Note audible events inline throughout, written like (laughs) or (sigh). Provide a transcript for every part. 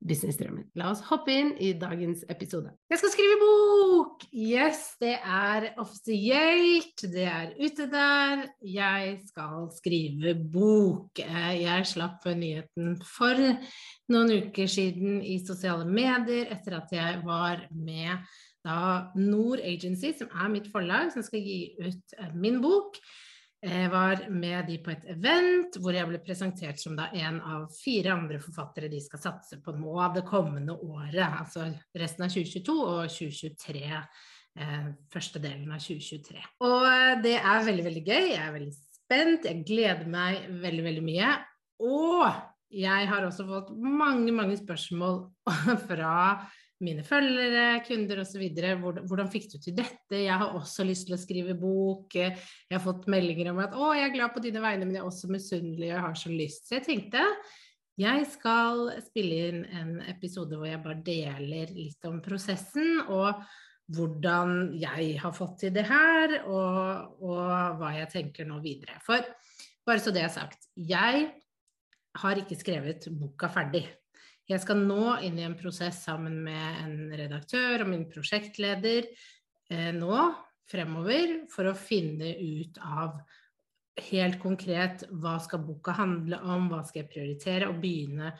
businessdrømmen. La oss hoppe inn i dagens episode. Jeg skal skrive bok! Yes, det er offisielt. Det er ute der. Jeg skal skrive bok. Jeg slapp nyheten for noen uker siden i sosiale medier etter at jeg var med da Nord Agency, som er mitt forlag, som skal gi ut eh, min bok. Jeg var med de på et event hvor jeg ble presentert som en av fire andre forfattere de skal satse på nå det kommende året, altså resten av 2022 og 2023. Eh, første delen av 2023. Og eh, det er veldig, veldig gøy. Jeg er veldig spent. Jeg gleder meg veldig, veldig mye. Og jeg har også fått mange, mange spørsmål (laughs) fra mine følgere, kunder osv. Hvordan, fikk du til dette? Jeg har også lyst til å skrive bok. Jeg har fått meldinger om at 'Å, jeg er glad på dine vegne, men jeg er også misunnelig og har så lyst'. Så jeg tenkte jeg skal spille inn en episode hvor jeg bare deler litt om prosessen og hvordan jeg har fått til det her, og, og hva jeg tenker nå videre. For bare så det er sagt, jeg har ikke skrevet boka ferdig. Jeg skal nå inn i en prosess sammen med en redaktør og min prosjektleder eh, nå fremover for å finne ut av helt konkret hva skal boka handle om, hva skal jeg prioritere, og begynne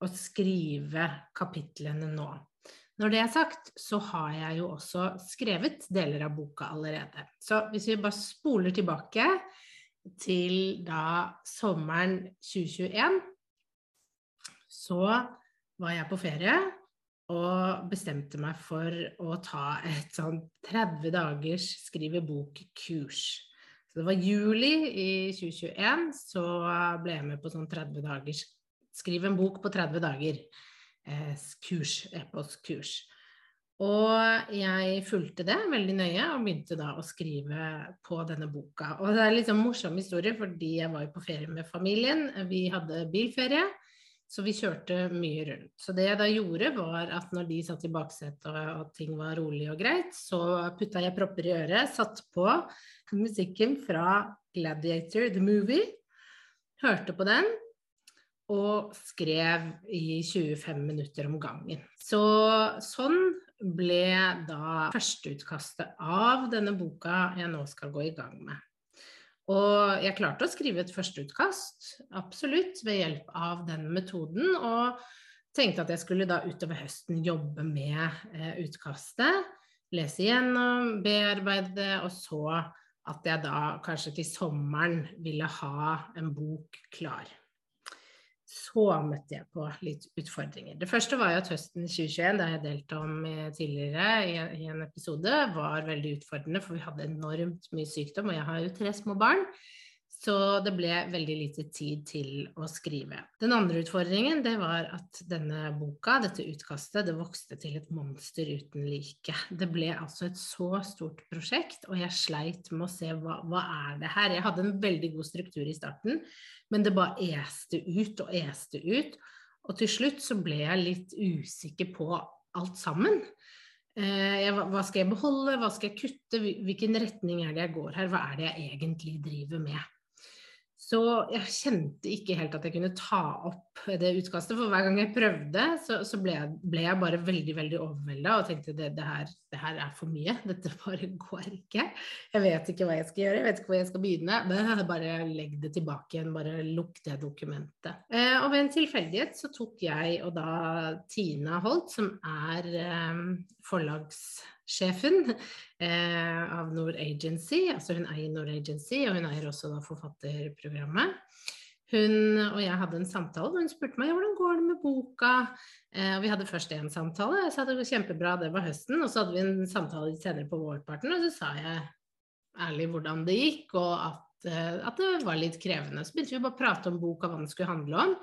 å skrive kapitlene nå. Når det er sagt, så har jeg jo også skrevet deler av boka allerede. Så hvis vi bare spoler tilbake til da sommeren 2021, så var jeg på ferie og bestemte meg for å ta et sånn 30 dagers skrive bok-kurs. Så det var juli i 2021, så ble jeg med på sånn 30 dagers Skriv en bok på 30 dager. Eh, kurs, e-postkurs. Og jeg fulgte det veldig nøye og begynte da å skrive på denne boka. Og det er litt sånn morsom historie, fordi jeg var jo på ferie med familien. Vi hadde bilferie. Så vi kjørte mye rundt. Så det jeg da gjorde, var at når de satt i baksetet og, og ting var rolig og greit, så putta jeg propper i øret, satt på musikken fra Gladiator the Movie, hørte på den og skrev i 25 minutter om gangen. Så sånn ble da førsteutkastet av denne boka jeg nå skal gå i gang med. Og jeg klarte å skrive et førsteutkast, absolutt, ved hjelp av den metoden. Og tenkte at jeg skulle da utover høsten jobbe med eh, utkastet. Lese igjennom, bearbeide det, og så at jeg da kanskje til sommeren ville ha en bok klar så møtte jeg på litt utfordringer. Det første var jo at høsten 2021, da jeg delte om tidligere i, en episode, var veldig utfordrende, for vi hadde enormt mye sykdom, og jeg har jo tre små barn. Så det ble veldig lite tid til å skrive. Den andre utfordringen det var at denne boka, dette utkastet, det vokste til et monster uten like. Det ble altså et så stort prosjekt, og jeg sleit med å se hva, hva er det her. Jeg hadde en veldig god struktur i starten, men det bare este ut og este ut. Og til slutt så ble jeg litt usikker på alt sammen. Eh, hva skal jeg beholde, hva skal jeg kutte, hvilken retning er det jeg går her, hva er det jeg egentlig driver med. Så jeg kjente ikke helt at jeg kunne ta opp det utkastet. For hver gang jeg prøvde, så, så ble, jeg, ble, jeg, bare veldig veldig overvelda og tenkte det, det, her, det her er for mye. Dette bare (laughs) går ikke. Jeg vet ikke hva jeg skal gjøre, jeg vet ikke hvor jeg skal begynne. Men bare legg det tilbake igjen, bare lukk det dokumentet. Eh, og ved en tilfeldighet så tok jeg og da Tina Holt, som er eh, forlags sjefen eh, av Nord Agency. Altså hun eier Nord Agency, og hun eier også da forfatterprogrammet. Hun og jeg hadde en samtale, og hun spurte meg hvordan går det med boka. Eh, og vi hadde først én samtale, jeg sa det var kjempebra, det var høsten. Og så hadde vi en samtale senere på vårparten, og så sa jeg ærlig hvordan det gikk, og at, eh, at det var litt krevende. Så begynte vi bare å prate om boka, hva den skulle handle om.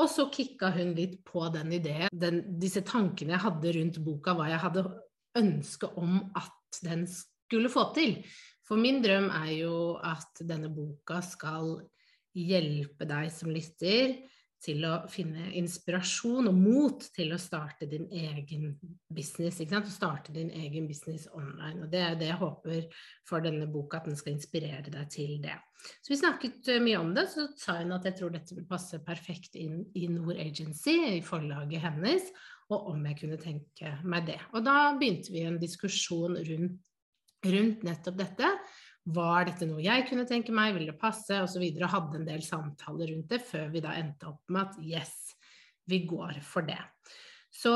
Og så kicka hun litt på den ideen, den, disse tankene jeg hadde rundt boka, hva jeg hadde ønske om at den skulle få til. For min drøm er jo at denne boka skal hjelpe deg som lytter til å finne inspirasjon og mot til å starte din egen business. ikke sant? Starte din egen business online. Og det er det jeg håper for denne boka, at den skal inspirere deg til det. Så vi snakket eh, mye om det, så sa hun at jeg tror dette vil passe perfekt inn i Nord Agency, i forlaget hennes, og om jeg kunne tenke meg det. Og da begynte vi en diskusjon rundt, rundt nettopp dette. Var dette noe jeg kunne tenke meg, ville det passe, osv. Og, og hadde en del samtaler rundt det før vi da endte opp med at yes, vi går for det. Så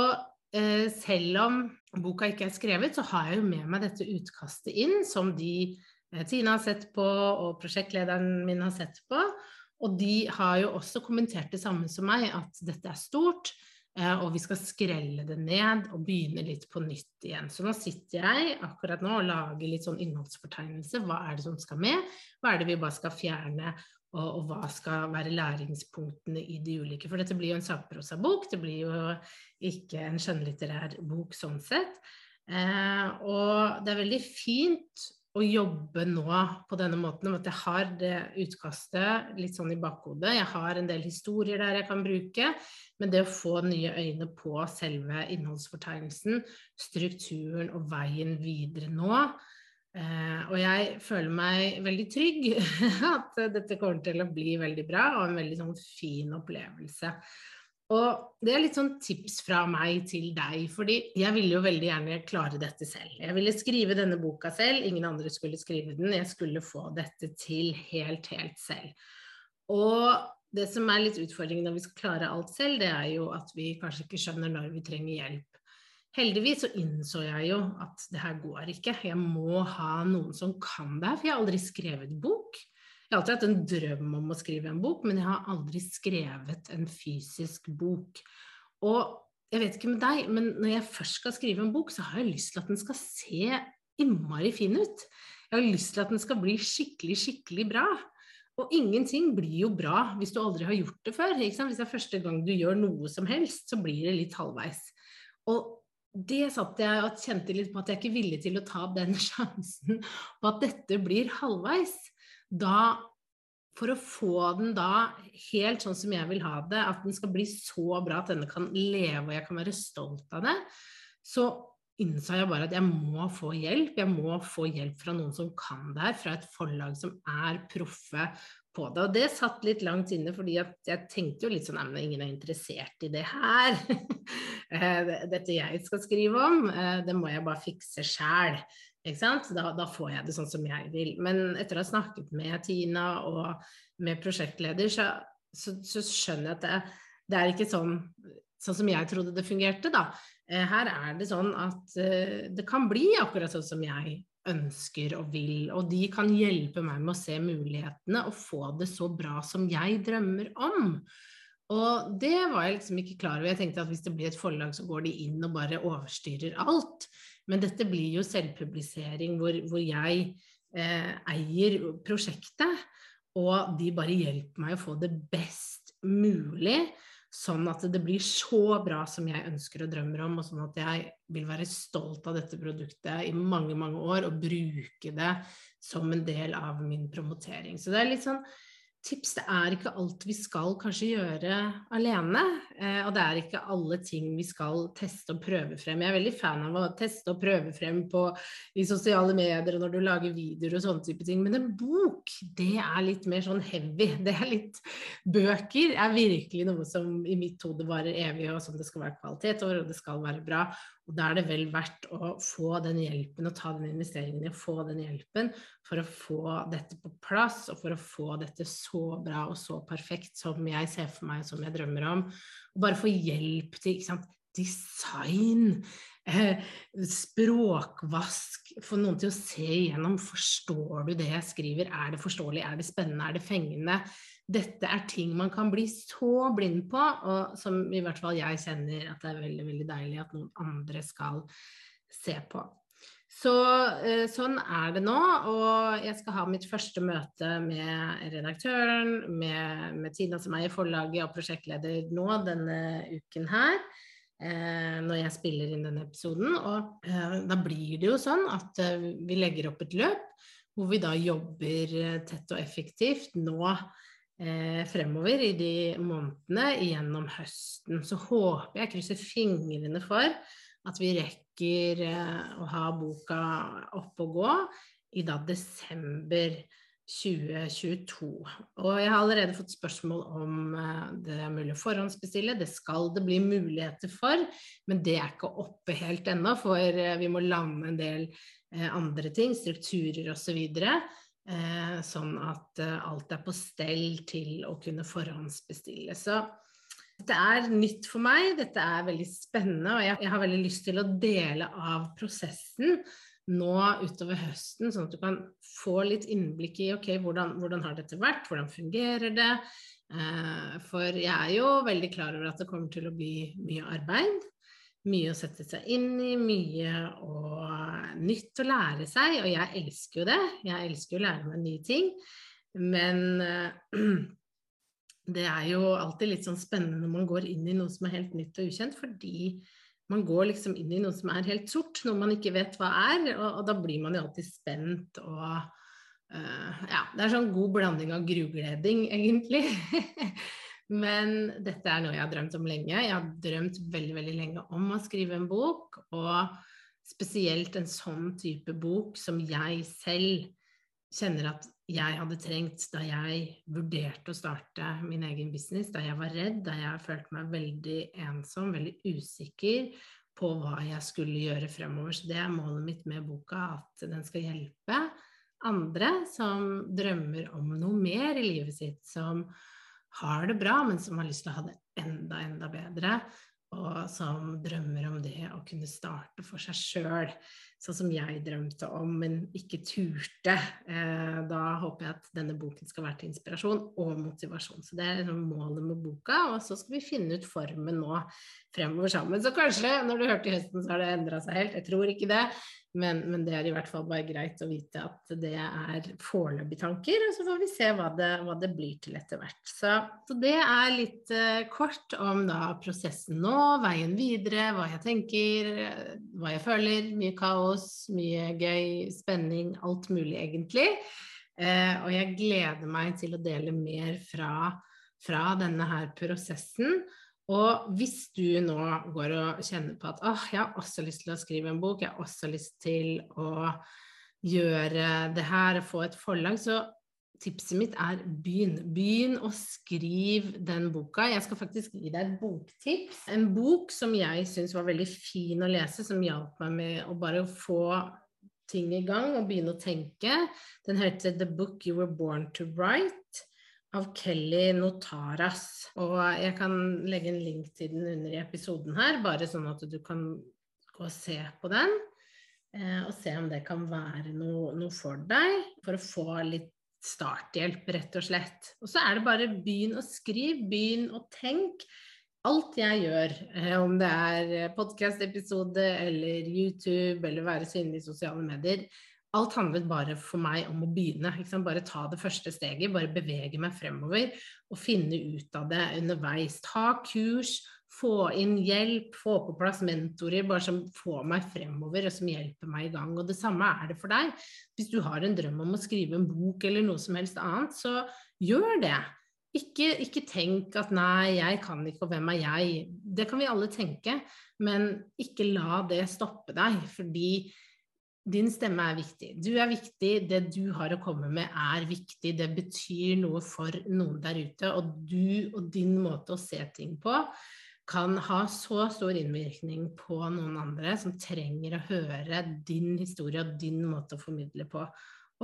eh, selv om boka ikke er skrevet, så har jeg jo med meg dette utkastet inn, som de eh, Tina har sett på, og prosjektlederen min har sett på. Og de har jo også kommentert det samme som meg, at dette er stort. Eh, og vi skal skrelle det ned og begynne litt på nytt igjen. Så nå sitter jeg akkurat nå og lager litt sånn innholdsfortegnelse. Hva er det som skal med? Hva er det vi bare skal fjerne? Og, og hva skal være læringspunktene i de ulike? For dette blir jo en sakprosabok, det blir jo ikke en skjønnlitterær bok sånn sett. Eh, og det er veldig fint å jobbe nå på denne måten, om at jeg har det utkastet litt sånn i bakhodet. Jeg har en del historier der jeg kan bruke, men det å få nye øyne på selve innholdsfortegnelsen, strukturen og veien videre nå eh, Og jeg føler meg veldig trygg (laughs) at dette kommer til å bli veldig bra og en veldig sånn fin opplevelse. Og det er litt sånn tips fra meg til deg, fordi jeg ville jo veldig gjerne klare dette selv. Jeg ville skrive denne boka selv, ingen andre skulle skrive den. Jeg skulle få dette til helt, helt selv. Og det som er litt utfordringen når vi skal klare alt selv, det er jo at vi kanskje ikke skjønner når vi trenger hjelp. Heldigvis så innså jeg jo at det her går ikke. Jeg må ha noen som kan det her, for jeg har aldri skrevet bok. Jeg har alltid hatt en drøm om å skrive en bok, men jeg har aldri skrevet en fysisk bok. Og jeg vet ikke med deg, men når jeg først skal skrive en bok, så har jeg lyst til at den skal se innmari fin ut. Jeg har lyst til at den skal bli skikkelig, skikkelig bra. Og ingenting blir jo bra hvis du aldri har gjort det før. Hvis det er første gang du gjør noe som helst, så blir det litt halvveis. Og det satt jeg og kjente litt på at jeg ikke er villig til å ta den (laughs) sjansen på at dette blir halvveis da for å få den da helt sånn som jeg vil ha det, at den skal bli så bra at denne kan leve og jeg kan være stolt av det, så innså jeg bare at jeg må få hjelp. Jeg må få hjelp fra noen som kan det her, fra et forlag som er proffe på det. Og det satt litt langt inne, fordi jeg tenkte jo litt sånn at ingen er interessert i det her. (laughs) Eh, dette jeg skal skrive om, eh, det må jeg bare fikse sjæl. Da, da, får jeg det sånn som jeg vil. Men etter å ha snakket med Tina og med prosjektleder, så, så, så skjønner jeg at det, det, er ikke sånn, sånn som jeg trodde det fungerte, da. Eh, her er det sånn at uh, det kan bli akkurat sånn som jeg ønsker og vil, og de kan hjelpe meg med å se mulighetene og få det så bra som jeg drømmer om. Og det var jeg liksom ikke klar over. Jeg tenkte at hvis det blir et forlag, så går de inn og bare overstyrer alt. Men dette blir jo selvpublisering hvor, hvor jeg eh, eier prosjektet, og de bare hjelper meg å få det best mulig. Sånn at det blir så bra som jeg ønsker og drømmer om, og sånn at jeg vil være stolt av dette produktet i mange, mange år og bruke det som en del av min promotering. Så det er litt sånn tips. Det er ikke alt vi skal kanskje gjøre alene. Eh, og det er ikke alle ting vi skal teste og prøve frem. Jeg er veldig fan av å teste og prøve frem på, i sosiale medier og når du lager videoer og sånne type ting. Men en bok, det er litt mer sånn heavy. (laughs) Det er litt Bøker er virkelig noe som i mitt hode varer evig, og som det skal være kvalitet over, og det skal være bra. Og da er det vel verdt å få den hjelpen og ta den investeringen i å få den hjelpen for å få dette på plass, og for å få dette så bra og så perfekt som jeg ser for meg, som jeg drømmer om. Og bare få hjelp til ikke sant, design, Eh, språkvask, få noen til å se igjennom. Forstår du det jeg skriver? Er det forståelig? Er det spennende? Er det fengende? Dette er ting man kan bli så blind på, og som i hvert fall jeg kjenner at det er veldig, veldig deilig at noen andre skal se på. Så eh, sånn er det nå, og jeg skal ha mitt første møte med redaktøren, med, med Tina som er i forlaget og prosjektleder nå denne uken her. Eh, når jeg spiller inn denne episoden. Og eh, da blir det jo sånn at eh, vi legger opp et løp hvor vi da jobber tett og effektivt nå eh, fremover i de månedene gjennom høsten. Så håper jeg, krysser fingrene for, at vi rekker eh, å ha boka oppe og gå i da desember 2022. Og jeg har allerede fått spørsmål om eh, det er mulig å forhåndsbestille. Det skal det bli muligheter for, men det er ikke oppe helt ennå, for eh, vi må lande en del eh, andre ting, strukturer osv. Så sånn at alt er på stell til å kunne forhåndsbestille. Så dette er nytt for meg, dette er veldig spennende, og jeg, har veldig lyst til å dele av prosessen nå utover høsten, sånn at du kan få litt innblikk i ok, hvordan, hvordan har dette vært, hvordan fungerer det? Eh, for jeg er jo veldig klar over at det kommer til å bli mye arbeid. Mye å sette seg inn i, mye å, nytt å lære seg. Og jeg elsker jo det. Jeg elsker å lære meg nye ting. Men eh, (clears throat) det er jo alltid litt sånn spennende når man går inn i noe som er helt nytt og ukjent, fordi man går liksom inn i noe som er helt sort, noe man ikke vet hva er, og, og da blir man jo alltid spent og uh, Ja, det er sånn god blanding av grugleding, egentlig. (laughs) Men dette er noe jeg har drømt om lenge. Jeg har drømt veldig, veldig lenge om å skrive en bok, og spesielt en sånn type bok som jeg selv kjenner at jeg hadde trengt da jeg vurderte å starte min egen business, da jeg var redd, da jeg følte meg veldig ensom, veldig usikker på hva jeg skulle gjøre fremover. Så det er målet mitt med boka, at den skal hjelpe andre som drømmer om noe mer i livet sitt, som har det bra, men som har lyst til å ha det enda, enda bedre og som drømmer om det å kunne starte for seg sjøl, sånn som jeg drømte om, men ikke turte. Eh, da håper jeg at denne boken skal være til inspirasjon og motivasjon. Så det er liksom målet med boka, og så skal vi finne ut formen nå fremover sammen. Så kanskje når du hørte i høsten, så har det endra seg helt. Jeg tror ikke det. Men, men, det er i hvert fall bare greit å vite at det er foreløpige tanker, og så får vi se hva det, hva det blir til etter hvert. Så, så det er litt uh, kort om da prosessen nå, veien videre, hva jeg tenker, hva jeg føler. Mye kaos, mye gøy, spenning, alt mulig egentlig. Uh, og jeg gleder meg til å dele mer fra, fra denne her prosessen. Og hvis du nå går og kjenner på at åh, jeg har også lyst til å skrive en bok, jeg har også lyst til å gjøre det her, få et forlag, så tipset mitt er begynn. Begynn å skrive den boka. Jeg skal faktisk gi deg et boktips. En bok som jeg syns var veldig fin å lese, som hjalp meg med å bare få ting i gang og begynne å tenke. Den heter The Book You Were Born to Write av Kelly Notaras. Og jeg kan legge en link til den under i episoden her, bare sånn at du kan gå og se på den. Eh, og se om det kan være noe, noe, for deg, for å få litt starthjelp, rett og slett. Og så er det bare begynn å skrive, begynn å tenke. Alt jeg gjør, eh, om det er podkast-episode eller YouTube eller være synlig i sosiale medier, Alt handlet bare for meg om å begynne. Bare ta det første steget, bare bevege meg fremover og finne ut av det underveis. Ta kurs, få inn hjelp, få på plass mentorer bare som får meg fremover og som hjelper meg i gang. Og det samme er det for deg. Hvis du har en drøm om å skrive en bok eller noe som helst annet, så gjør det. Ikke, ikke tenk at 'nei, jeg kan ikke, og hvem er jeg?' Det kan vi alle tenke, men ikke la det stoppe deg. fordi din stemme er viktig. Du er viktig. Det du har å komme med, er viktig. Det betyr noe for noen der ute. Og du og din måte å se ting på kan ha så stor innvirkning på noen andre som trenger å høre din historie og din måte å formidle på.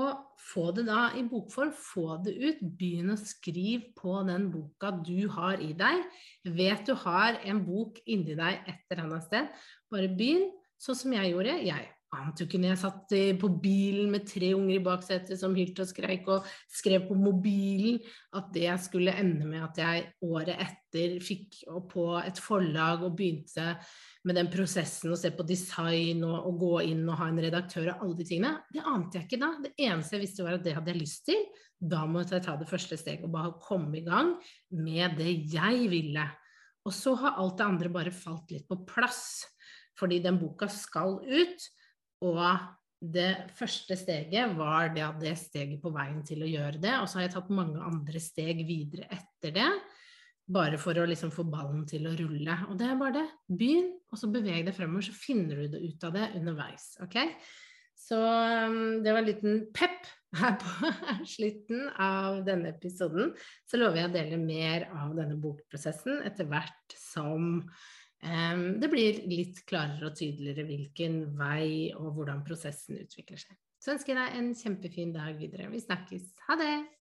Og få det da i bokform, få det ut. Begynn å skrive på den boka du har i deg. Vet du har en bok inni deg et eller annet sted. Bare begynn sånn som jeg gjorde. Jeg ante jo ikke når jeg satt på bilen med tre unger i baksetet som hylte og skreik og skrev på mobilen, at det skulle ende med at jeg året etter fikk på et forlag og begynte med den prosessen å se på design og, og, gå inn og ha en redaktør og alle de tingene. Det ante jeg ikke da. Det eneste jeg visste var at det hadde jeg lyst til. Da måtte jeg ta det første steget og bare komme i gang med det jeg ville. Og så har alt det andre bare falt litt på plass. Fordi den boka skal ut. Og det første steget var det, det steget på veien til å gjøre det. Og så har jeg tatt mange andre steg videre etter det. Bare for å liksom få ballen til å rulle. Og det er bare det. Begynn, og så beveg deg fremover, så finner du det ut av det underveis. Ok? Så um, det var en liten pep her på (laughs) slutten av denne episoden. Så lover jeg å dele mer av denne bokprosessen etter hvert som det blir litt klarere og tydeligere hvilken vei og hvordan prosessen utvikler seg. Så ønsker jeg deg en kjempefin dag videre. Vi snakkes. Ha det!